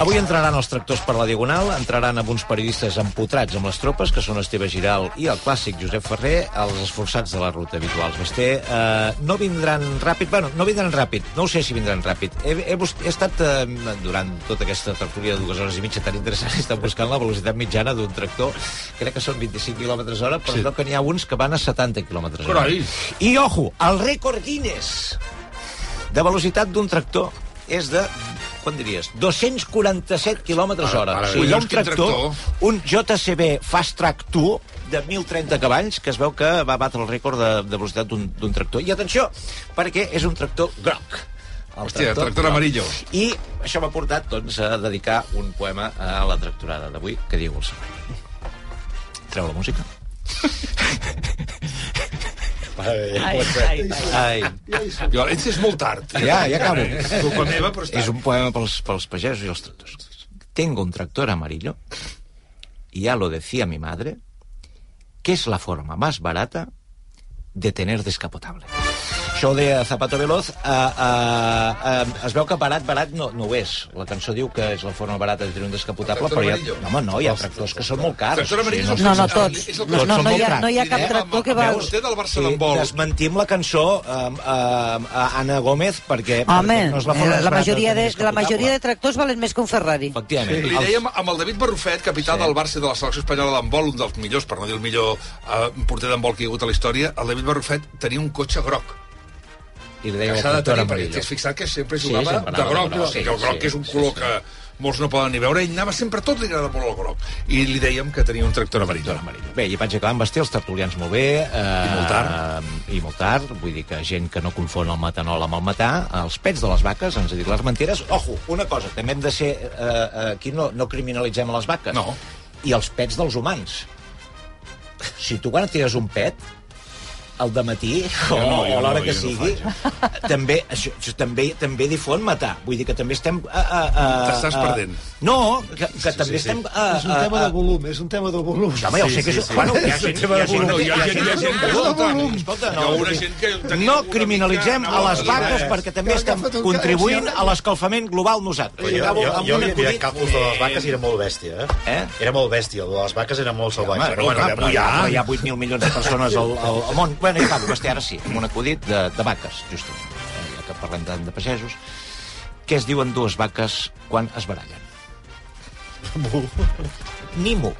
Avui entraran els tractors per la Diagonal, entraran amb uns periodistes empotrats amb les tropes, que són Esteve Giral i el clàssic Josep Ferrer, els esforçats de la ruta habituals. Basté, eh, no vindran ràpid, bueno, no vindran ràpid, no ho sé si vindran ràpid. He, he, he estat, eh, durant tota aquesta tertúlia de dues hores i mitja tan interessant, he estat buscant la velocitat mitjana d'un tractor, crec que són 25 km hora, però sí. que n'hi ha uns que van a 70 km hora. Carai. I, ojo, el rècord Guinness de velocitat d'un tractor és de quan diries? 247 km hora. Ara, o sigui, hi ha un tractor, tractor. un JCB Fast Track 2 de 1.030 cavalls, que es veu que va batre el rècord de, de velocitat d'un tractor. I atenció, perquè és un tractor groc. El Hòstia, tractor groc. amarillo. I això m'ha portat doncs, a dedicar un poema a la tractorada d'avui, que diu el següent. Treu la música. Ai, ai, Ai, ets és molt tard. ja, ja acabo. Culpa meva, però està. És un poema pels, pels pagesos i els tractors. Tengo un tractor amarillo y ya lo decía mi madre que es la forma más barata de tener descapotable. Això ho deia Zapato Veloz. Uh, uh, uh, es veu que barat, barat no, no ho és. La cançó diu que és la forma barata de tenir un descapotable, però hi ha, no, home, no, hi ha tractors que són molt cars. O sigui, el No, no, que- tots. No, no, són no, hi ha, no hi ha cap tractor que va... Veus? Vostè del Barça d'handbol. desmentim la cançó um, uh, a Anna Gómez perquè, Home, perquè no és la forma eh, la, majoria de, tenir la majoria de tractors valen més que un Ferrari. Efectivament. Li Els- dèiem amb el David Barrufet, capità Sí. del Barça de la selecció espanyola d'handbol, un dels millors, per no dir el millor eh, porter d'handbol que hi ha hagut a la història, el David Barrufet tenia un cotxe groc. I li Que deia el s'ha de tenir, perquè amarillo. t'has fixat que sempre Sí, jugava sempre de groc, de groc, sí, sí, que el groc sí, és un sí, color sí. que molts no poden ni veure, ell anava sempre tot, li agrada molt el groc. I li dèiem que tenia un tractor amarillo. Bé, i vaig acabar amb vestir els tertulians molt bé. Eh, I molt tard. I molt tard, vull dir que gent que no confon el metanol amb el metà, els pets de les vaques, ens ha dit les mentides. Ojo, una cosa, també hem de ser... Eh, eh, aquí no, no criminalitzem a les vaques. No. I els pets dels humans. Si tu quan tires un pet, al matí o, no, o a l'hora no, que jo no sigui, també, això, això, també, també difon matar. Vull dir que també estem... Uh, uh, uh, T'estàs perdent. No, que, que també estem... Uh, És un tema de volum, és un tema de volum. Home, ja ho sé que és... Sí, sí. Bueno, hi ha gent, hi ha gent, No, hi ha gent- hi ha gent que Escolta, escolta, Hi ha no, una gent que no criminalitzem a les vaques Eh, perquè també ha estem contribuint a l'escalfament global nosaltres. Jo, havia acudit- càlculs de les vaques i era molt bèstia, eh? Eh? Era molt bèstia, el de les vaques era molt salvatge. Home, però hi ha, mullar. però hi ha 8.000 milions de persones al, al, al món. Bueno, i acabo, Basté, ara sí, amb un acudit de, de vaques, justament, eh, ja que parlem de, de pagesos. Què es diuen dues vaques quan es barallen? Ni mu.